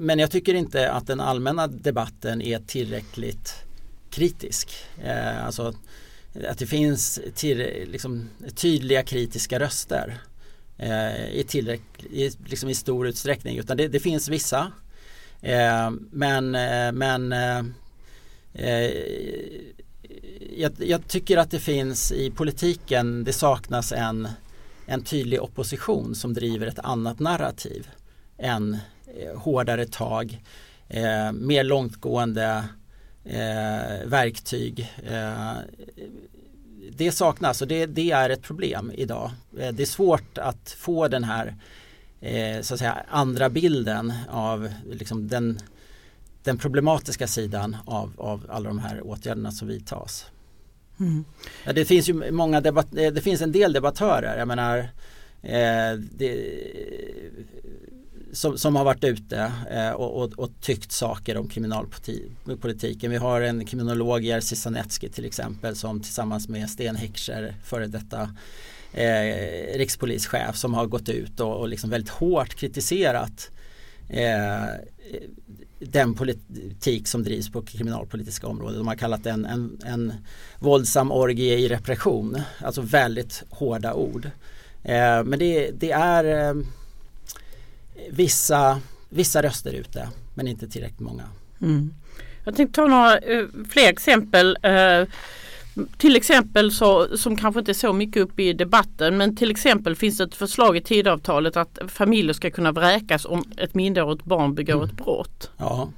men jag tycker inte att den allmänna debatten är tillräckligt kritisk. Eh, alltså att det finns till, liksom, tydliga kritiska röster eh, i, tillräcklig, liksom i stor utsträckning. Utan det, det finns vissa. Eh, men men jag, jag, tycker att det finns i politiken, det saknas en en tydlig opposition som driver ett annat narrativ än eh, hårdare tag, eh, mer långtgående eh, verktyg. Eh, det saknas och det, det, är ett problem idag. Eh, det är svårt att få den här eh, så att säga, andra bilden av liksom den, den problematiska sidan av, av alla de här åtgärderna som vidtas. Mm. Ja, det finns ju många debatt, eh, det finns en del debattörer, jag menar eh, det, som, som, har varit ute eh, och, och, och, tyckt saker om kriminalpolitiken. Vi har en kriminolog, Jerzy Sanetski till exempel, som tillsammans med Sten Heckscher, före detta eh, rikspolischef, som har gått ut och, och liksom väldigt hårt kritiserat eh, den politik som drivs på kriminalpolitiska området. De har kallat det en, en, en våldsam orgie i repression. Alltså väldigt hårda ord. Eh, men det, det är eh, vissa, vissa röster ute men inte tillräckligt många. Mm. Jag tänkte ta några eh, fler exempel. Eh, till exempel så, som kanske inte är så mycket upp i debatten men till exempel finns det ett förslag i tidavtalet att familjer ska kunna vräkas om ett minderårigt barn begår mm. ett brott. Ja.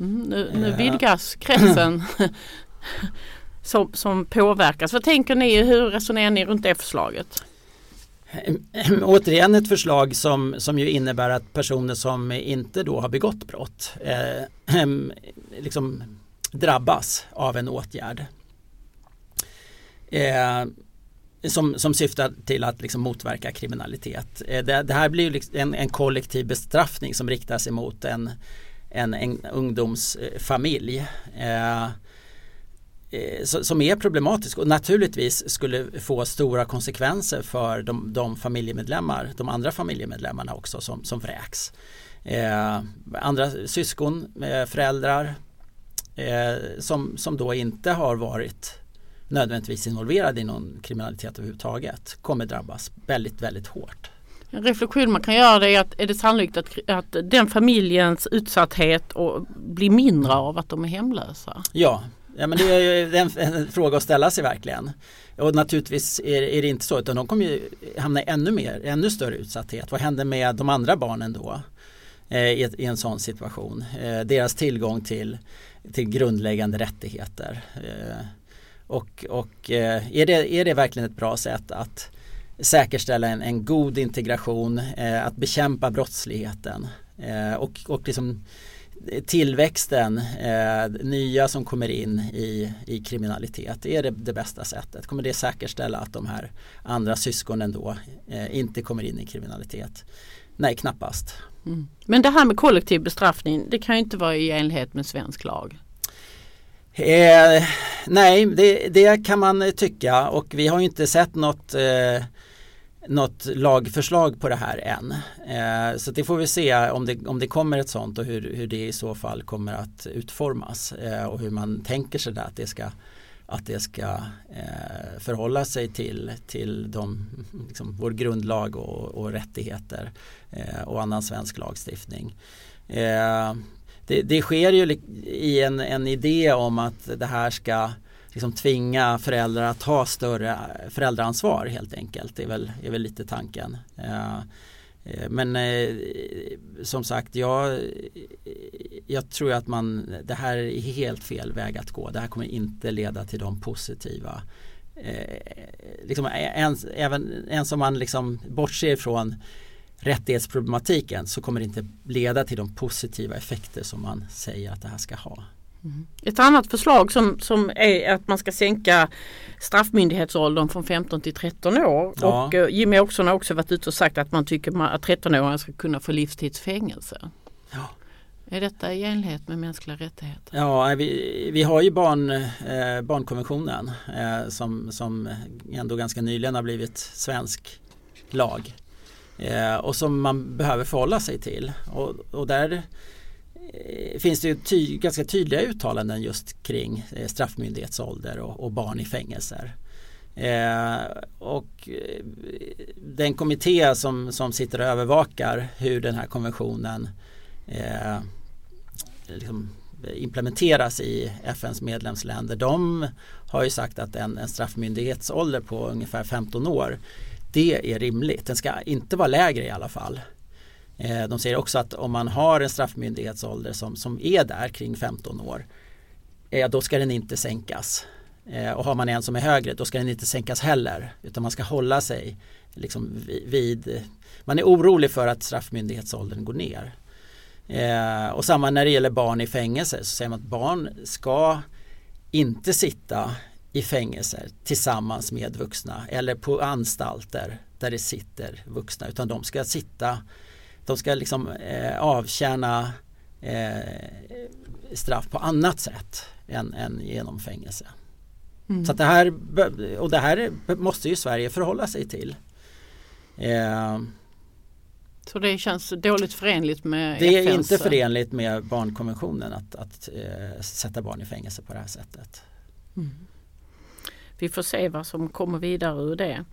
Mm, nu, nu vidgas kretsen som, som påverkas. Vad tänker ni? Hur resonerar ni runt det förslaget? Återigen ett förslag som, som ju innebär att personer som inte då har begått brott eh, liksom drabbas av en åtgärd. Eh, som, som syftar till att liksom motverka kriminalitet. Eh, det, det, här blir liksom en, en, kollektiv bestraffning som riktar sig mot en, en, en ungdomsfamilj. Eh, eh som är problematisk och naturligtvis skulle få stora konsekvenser för de, de familjemedlemmar, de andra familjemedlemmarna också som, som vräks. Eh, andra syskon, eh, föräldrar, eh, som, som då inte har varit nödvändigtvis involverade i någon kriminalitet överhuvudtaget kommer drabbas väldigt, väldigt hårt. En reflektion man kan göra är att är det sannolikt att, att den familjens utsatthet och blir mindre av att de är hemlösa? Ja, ja men det är en, en fråga att ställa sig verkligen. Och naturligtvis är, är, det inte så utan de kommer ju hamna i ännu mer, ännu större utsatthet. Vad händer med de andra barnen då? Eh, i, i, en sån situation. Eh, deras tillgång till, till grundläggande rättigheter. Eh, och, och eh, är, det, är det verkligen ett bra sätt att säkerställa en, en god integration, eh, att bekämpa brottsligheten och, och liksom tillväxten, eh, nya som kommer in i, i kriminalitet, är det det bästa sättet? Kommer det säkerställa att de här andra syskonen då eh, inte kommer in i kriminalitet? Nej, knappast. Mm. Men det här med kollektiv bestraffning, det kan ju inte vara i enlighet med svensk lag? Eh, nej, det, det, kan man tycka och vi har inte sett något eh, något lagförslag på det här än. Eh, så det får vi se om det, om det kommer ett sånt och hur, hur det i så fall kommer att utformas eh, och hur man tänker sig det att det ska, att det ska eh, förhålla sig till, till de, liksom, vår grundlag och, och rättigheter eh, och annan svensk lagstiftning. Eh, det, det, sker ju i en, en idé om att det här ska liksom tvinga föräldrar att ta större föräldraansvar helt enkelt. Det är väl, är väl lite tanken. Eh, Eh, men eh, som sagt, jag, jag tror att man, det här är helt fel väg att gå. Det här kommer inte leda till de positiva eh, liksom, eh, ens, även, ens om man liksom bortser från rättighetsproblematiken så kommer det inte leda till de positiva effekter som man säger att det här ska ha. Mm. Ett annat förslag som, som är att man ska sänka straffmyndighetsåldern från 15 till 13 år. Ja. Och uh, Jimmy Åkesson har också varit ute och sagt att man tycker att 13-åringar ska kunna få livstidsfängelse. Ja. Är detta i enlighet med mänskliga rättigheter? Ja, vi, vi har ju barn, eh, barnkonventionen eh, som, som ändå ganska nyligen har blivit svensk lag. Eh, och som man behöver förhålla sig till. Och, och där Eh, Eh, finns det ty ganska tydliga uttalanden just kring eh, straffmyndighetsålder och, och barn i fängelser. Eh, och eh, den kommitté som, som sitter och övervakar hur den här konventionen eh, liksom implementeras i FNs medlemsländer. De har ju sagt att en, en straffmyndighetsålder på ungefär 15 år det är rimligt. Den ska inte vara lägre i alla fall. Eh, de säger också att om man har en straffmyndighetsålder som, som är där kring 15 år eh, då ska den inte sänkas. Eh, och har man en som är högre då ska den inte sänkas heller utan man ska hålla sig liksom vid man är orolig för att straffmyndighetsåldern går ner. och samma när det gäller barn i fängelse så säger man att barn ska inte sitta i fängelser tillsammans med vuxna eller på anstalter där det sitter vuxna utan de ska sitta de ska liksom eh, avtjäna eh, straff på annat sätt än, än genom fängelse. Mm. Så det här, och det här måste ju Sverige förhålla sig till. Eh, så det känns dåligt förenligt med Det är FNs... inte förenligt med barnkonventionen att, att eh, sätta barn i fängelse på det här sättet. Mm. Vi får se vad som kommer vidare ur det.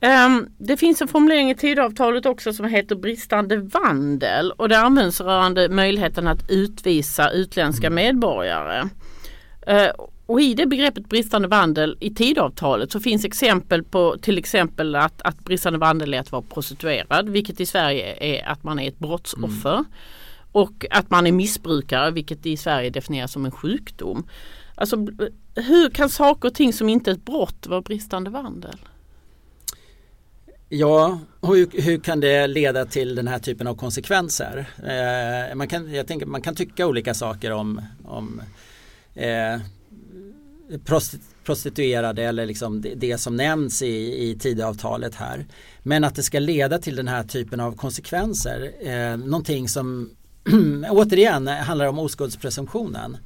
Um, det finns en formulering i Tidöavtalet också som heter bristande vandel och det används rörande möjligheten att utvisa utländska mm. medborgare. Uh, och i det begreppet bristande vandel i Tidöavtalet så finns exempel på till exempel att, att bristande vandel är att vara prostituerad vilket i Sverige är att man är ett brottsoffer. Mm. Och att man är missbrukare vilket i Sverige definieras som en sjukdom. Alltså hur kan saker och ting som inte är ett brott vara bristande vandel? Ja, hur, hur kan det leda till den här typen av konsekvenser? Eh, man, kan, jag tänker, man kan tycka olika saker om, om eh, prostituerade eller liksom det, det, som nämns i, i Tidöavtalet här. Men att det ska leda till den här typen av konsekvenser, eh, någonting som återigen handlar om oskuldspresumtionen.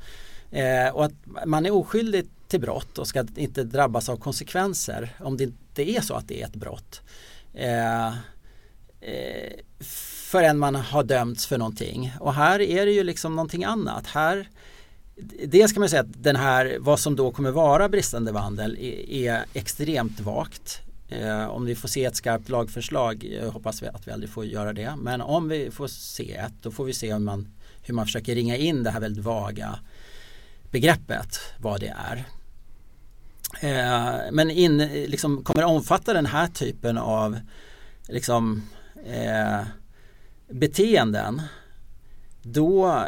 Eh, och att man är oskyldig till brott och ska inte drabbas av konsekvenser om det inte är så att det är ett brott. Eh, eh förrän man har dömts för någonting. Och här är det ju liksom någonting annat. Här Dels kan man säga att den här, vad som då kommer vara bristande vandel är, är extremt vagt. Eh, om vi får se ett skarpt lagförslag eh, hoppas vi att vi aldrig får göra det. Men om vi får se ett då får vi se hur man, hur man försöker ringa in det här väldigt vaga begreppet vad det är. Eh, men in, liksom, kommer omfatta den här typen av liksom, eh, beteenden då eh,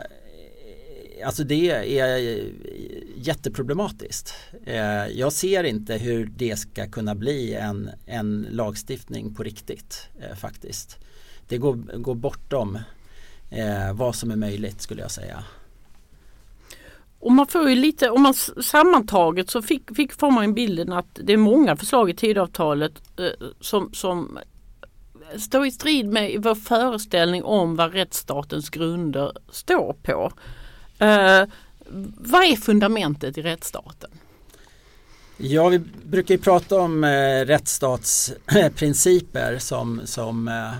Alltså det är jätteproblematiskt. Eh, jag ser inte hur det ska kunna bli en, en lagstiftning på riktigt eh, faktiskt. Det går, går bortom eh, vad som är möjligt skulle jag säga. Och man får ju lite, om man sammantaget så fick, fick, får man bilden att det är många förslag i tidavtalet eh, som, som eh, står i strid med vår föreställning om vad rättsstatens grunder står på. Eh, vad är fundamentet i rättsstaten? Ja, vi brukar ju prata om eh, rättsstatsprinciper som, som eh,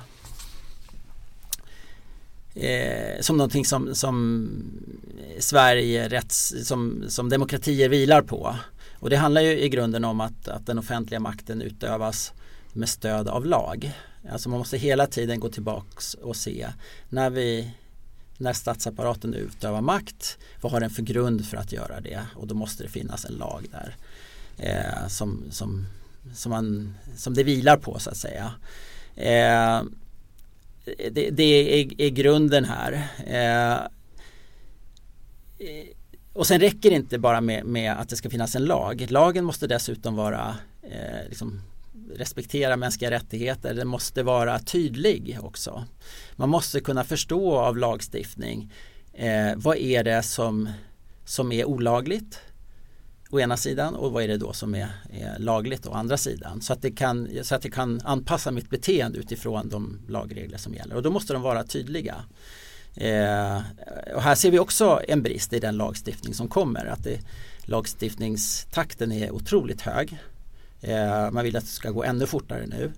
eh, som någonting som, som Sverige rätts, som, som demokratier vilar på. Och det handlar ju i grunden om att, att den offentliga makten utövas med stöd av lag. Alltså man måste hela tiden gå tillbaks och se när vi när statsapparaten utövar makt, vad har den för grund för att göra det? Och då måste det finnas en lag där eh, som, som, som, man, som det vilar på så att säga. Eh, det, det är, är, grunden här. Eh, eh, och sen räcker det inte bara med, med, att det ska finnas en lag. Lagen måste dessutom vara eh, liksom, respektera mänskliga rättigheter. Den måste vara tydlig också. Man måste kunna förstå av lagstiftning eh, vad är det som, som är olagligt å ena sidan och vad är det då som är, är lagligt å andra sidan. Så att, det kan, så att det kan anpassa mitt beteende utifrån de lagregler som gäller och då måste de vara tydliga. Eh, och här ser vi också en brist i den lagstiftning som kommer. Att det, lagstiftningstakten är otroligt hög. Eh, man vill att det ska gå ännu fortare nu.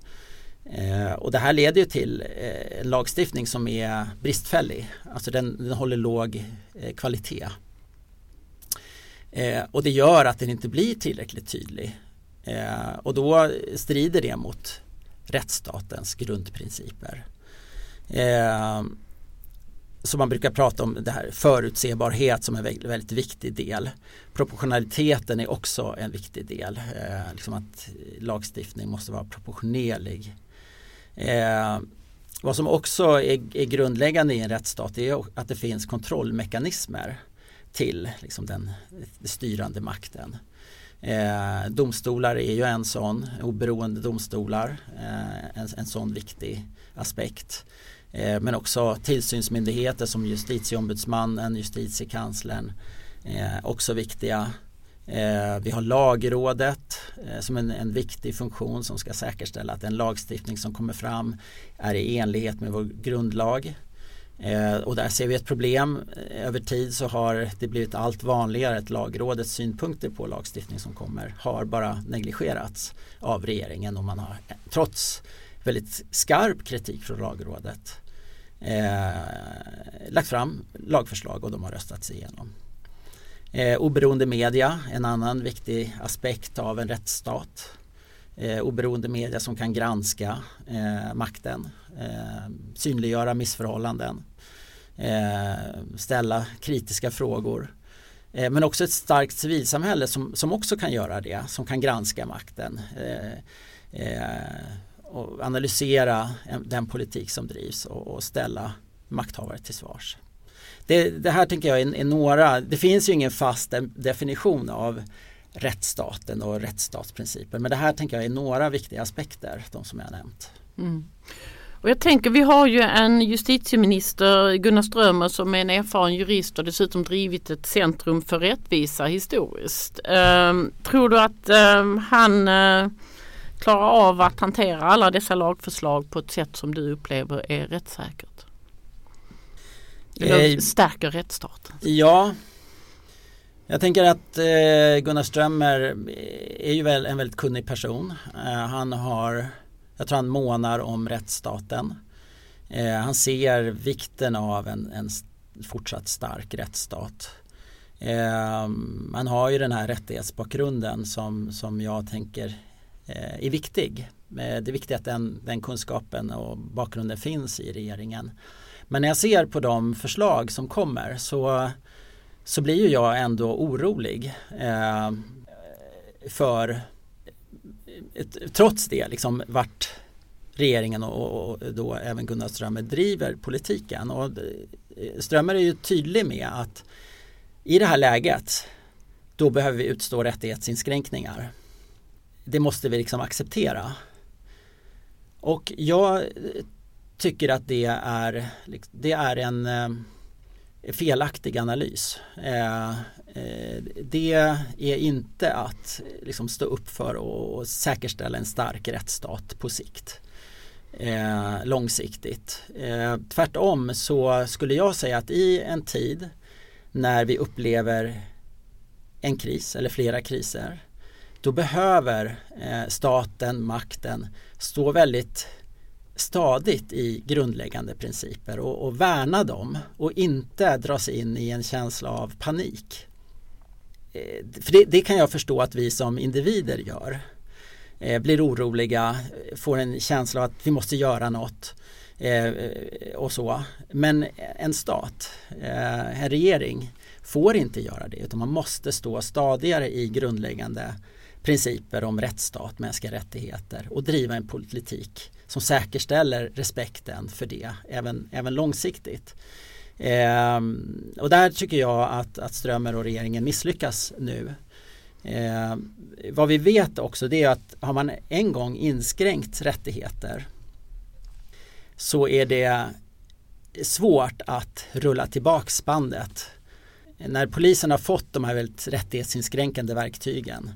Eh, och det här leder ju till eh, en lagstiftning som är bristfällig. Alltså den, den håller låg eh, kvalitet. Eh, och det gör att den inte blir tillräckligt tydlig. Eh, och då strider det mot rättsstatens grundprinciper. Eh, så man brukar prata om det här förutsebarhet som en väldigt, väldigt viktig del. Proportionaliteten är också en viktig del. Eh, liksom att lagstiftning måste vara proportionerlig. Eh, vad som också är, är, grundläggande i en rättsstat är att det finns kontrollmekanismer till liksom den, den styrande makten. Eh, domstolar är ju en sån, oberoende domstolar, eh, en, en sån viktig aspekt. Eh, men också tillsynsmyndigheter som justitieombudsmannen, justitiekanslern, eh, också viktiga. Eh, vi har lagrådet eh, som en, en viktig funktion som ska säkerställa att den lagstiftning som kommer fram är i enlighet med vår grundlag. Eh, och där ser vi ett problem. Eh, över tid så har det blivit allt vanligare att lagrådets synpunkter på lagstiftning som kommer har bara negligerats av regeringen och man har trots väldigt skarp kritik från lagrådet eh, lagt fram lagförslag och de har röstats igenom. Eh, oberoende media, en annan viktig aspekt av en rättsstat. Eh, oberoende media som kan granska eh, makten, eh, synliggöra missförhållanden, eh, ställa kritiska frågor. Eh, men också ett starkt civilsamhälle som, som också kan göra det, som kan granska makten eh, eh, och analysera den politik som drivs och, och ställa makthavare till svars. Det, det, här tänker jag är, är, några, det finns ju ingen fast definition av rättsstaten och rättsstatsprincipen men det här tänker jag är några viktiga aspekter, de som jag nämnt. Mm. Och jag tänker vi har ju en justitieminister Gunnar Strömmer som är en erfaren jurist och dessutom drivit ett centrum för rättvisa historiskt. Um, tror du att um, han uh, klarar av att hantera alla dessa lagförslag på ett sätt som du upplever är rättssäkert? Eller eh, stärker rättsstaten? Ja, jag tänker att eh, Gunnar Strömmer är ju väl en väldigt kunnig person. Eh, han har, jag tror han månar om rättsstaten. Eh, han ser vikten av en, en fortsatt stark rättsstat. Eh, man har ju den här rättighetsbakgrunden som, som jag tänker eh, är viktig. Eh, det är viktigt att den, den kunskapen och bakgrunden finns i regeringen. Men när jag ser på de förslag som kommer så, så blir ju jag ändå orolig eh, för trots det liksom vart regeringen och, och då även Gunnar Strömmer driver politiken. Och eh, Strömmer är ju tydlig med att i det här läget då behöver vi utstå rättighetsinskränkningar. Det måste vi liksom acceptera. Och jag tycker att det är, det är en eh, felaktig analys. Eh, eh, det är inte att eh, liksom stå upp för och säkerställa en stark rättsstat på sikt. Eh, långsiktigt. Eh, tvärtom så skulle jag säga att i en tid när vi upplever en kris eller flera kriser då behöver staten, makten stå väldigt stadigt i grundläggande principer och, och värna dem och inte dras in i en känsla av panik. Eh, för det, det, kan jag förstå att vi som individer gör. Eh, blir oroliga, får en känsla av att vi måste göra något eh, och så. Men en stat, en regering får inte göra det utan man måste stå stadigare i grundläggande principer om rättsstat, mänskliga rättigheter och driva en politik som säkerställer respekten för det även, även långsiktigt. Eh, och där tycker jag att, att Strömmer och regeringen misslyckas nu. Eh, vad vi vet också det är att har man en gång inskränkt rättigheter så är det svårt att rulla tillbaka bandet. När polisen har fått de här väldigt rättighetsinskränkande verktygen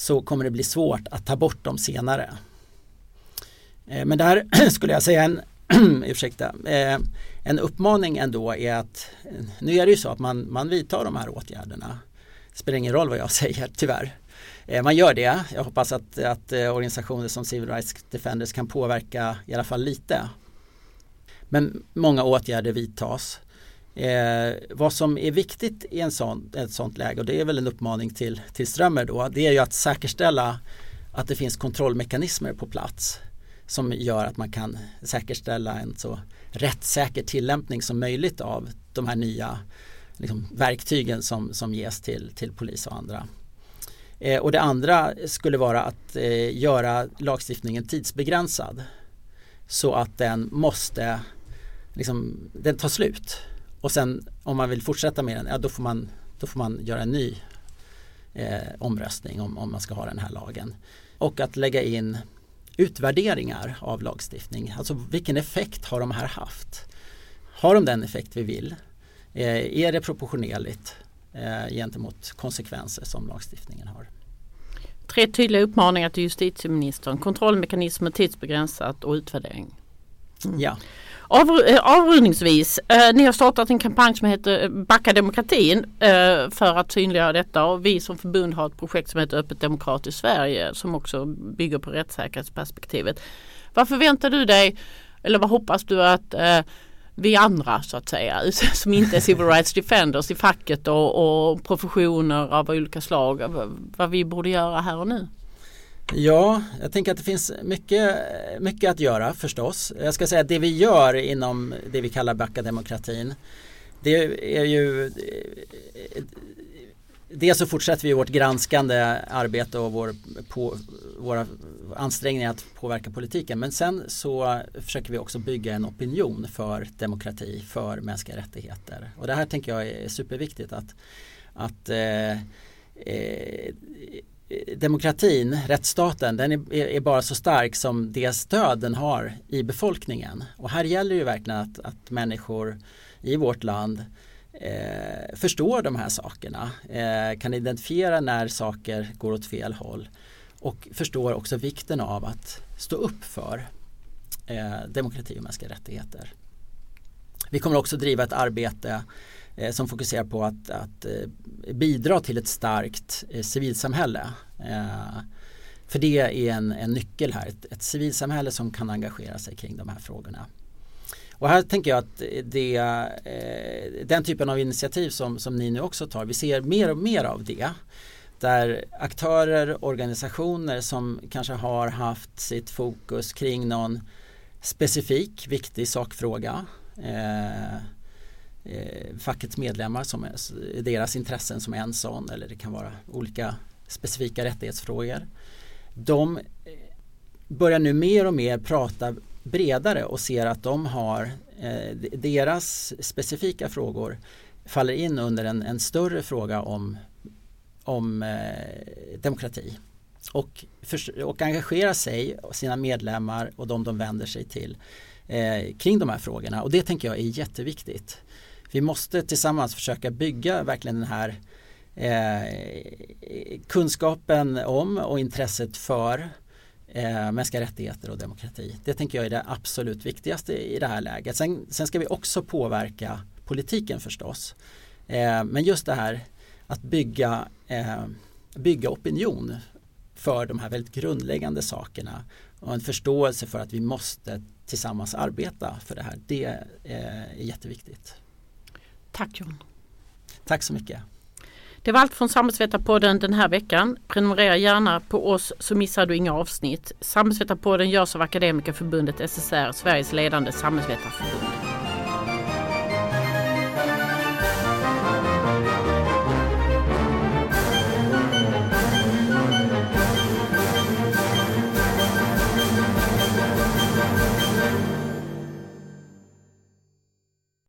så kommer det bli svårt att ta bort dem senare. Eh, men där skulle jag säga en, ursäkta, eh, en uppmaning ändå är att eh, nu är det ju så att man, man vidtar de här åtgärderna. Det spelar ingen roll vad jag säger tyvärr. Man gör det. Jag hoppas att, att organisationer som Civil Rights Defenders kan påverka i alla fall lite. Men många åtgärder vidtas. Eh, vad som är viktigt i en sån, ett sånt läge och det är väl en uppmaning till, till Strömmer då det är ju att säkerställa att det finns kontrollmekanismer på plats som gör att man kan säkerställa en så rättssäker tillämpning som möjligt av de här nya liksom, verktygen som, som ges till, till polis och andra. Eh, och det andra skulle vara att eh, göra lagstiftningen tidsbegränsad så att den måste liksom, den tar slut och sen om man vill fortsätta med den, ja då får man, då får man göra en ny eh, omröstning om, om man ska ha den här lagen. Och att lägga in utvärderingar av lagstiftning. Alltså vilken effekt har de här haft? Har de den effekt vi vill? Eh, är det proportionerligt eh, gentemot konsekvenser som lagstiftningen har? Tre tydliga uppmaningar till justitieministern. Kontrollmekanismer, tidsbegränsat och utvärdering. Mm. Ja. Av, eh, avrundningsvis, eh, ni har startat en kampanj som heter eh, Backa demokratin eh, för att synliggöra detta och vi som förbund har ett projekt som heter Öppet demokratiskt Sverige som också bygger på rättssäkerhetsperspektivet. Vad förväntar du dig eller vad hoppas du att eh, vi andra så att säga som inte är civil rights defenders i facket och, och professioner av olika slag vad vi borde göra här och nu? Ja, jag tänker att det finns mycket, mycket att göra förstås. Jag ska säga att det vi gör inom det vi kallar Backa-demokratin det är ju Dels så fortsätter vi vårt granskande arbete och vår, på, våra ansträngningar att påverka politiken men sen så försöker vi också bygga en opinion för demokrati, för mänskliga rättigheter och det här tänker jag är superviktigt att, att eh, eh, Eh, demokratin, rättsstaten, den är, är, bara så stark som det stöd den har i befolkningen. Och här gäller det verkligen att, att människor i vårt land eh, förstår de här sakerna, eh, kan identifiera när saker går åt fel håll och förstår också vikten av att stå upp för eh, demokrati och mänskliga rättigheter. Vi kommer också driva ett arbete Eh, som fokuserar på att, att eh, bidra till ett starkt eh, civilsamhälle. Eh, för det är en, en nyckel här, ett, ett civilsamhälle som kan engagera sig kring de här frågorna. Och här tänker jag att det, eh, den typen av initiativ som, som ni nu också tar, vi ser mer och mer av det. Där aktörer, organisationer som kanske har haft sitt fokus kring någon specifik viktig sakfråga eh, eh, fackets medlemmar som är deras intressen som en sån eller det kan vara olika specifika rättighetsfrågor. De eh, börjar nu mer och mer prata bredare och ser att de har eh, deras specifika frågor faller in under en, en större fråga om, om eh, demokrati och, för, och engagera sig och sina medlemmar och de de vänder sig till eh, kring de här frågorna och det tänker jag är jätteviktigt. Vi måste tillsammans försöka bygga verkligen den här eh, kunskapen om och intresset för eh, mänskliga rättigheter och demokrati. Det tänker jag är det absolut viktigaste i det här läget. Sen, sen ska vi också påverka politiken förstås. Eh, men just det här att bygga, eh, bygga opinion för de här väldigt grundläggande sakerna och en förståelse för att vi måste tillsammans arbeta för det här. Det eh, är jätteviktigt. Tack John. Tack så mycket. Det var allt från Samhällsvetarpodden den här veckan. Prenumerera gärna på oss så missar du inga avsnitt. Samhällsvetarpodden görs av Akademikerförbundet SSR, Sveriges ledande samhällsvetarförbund.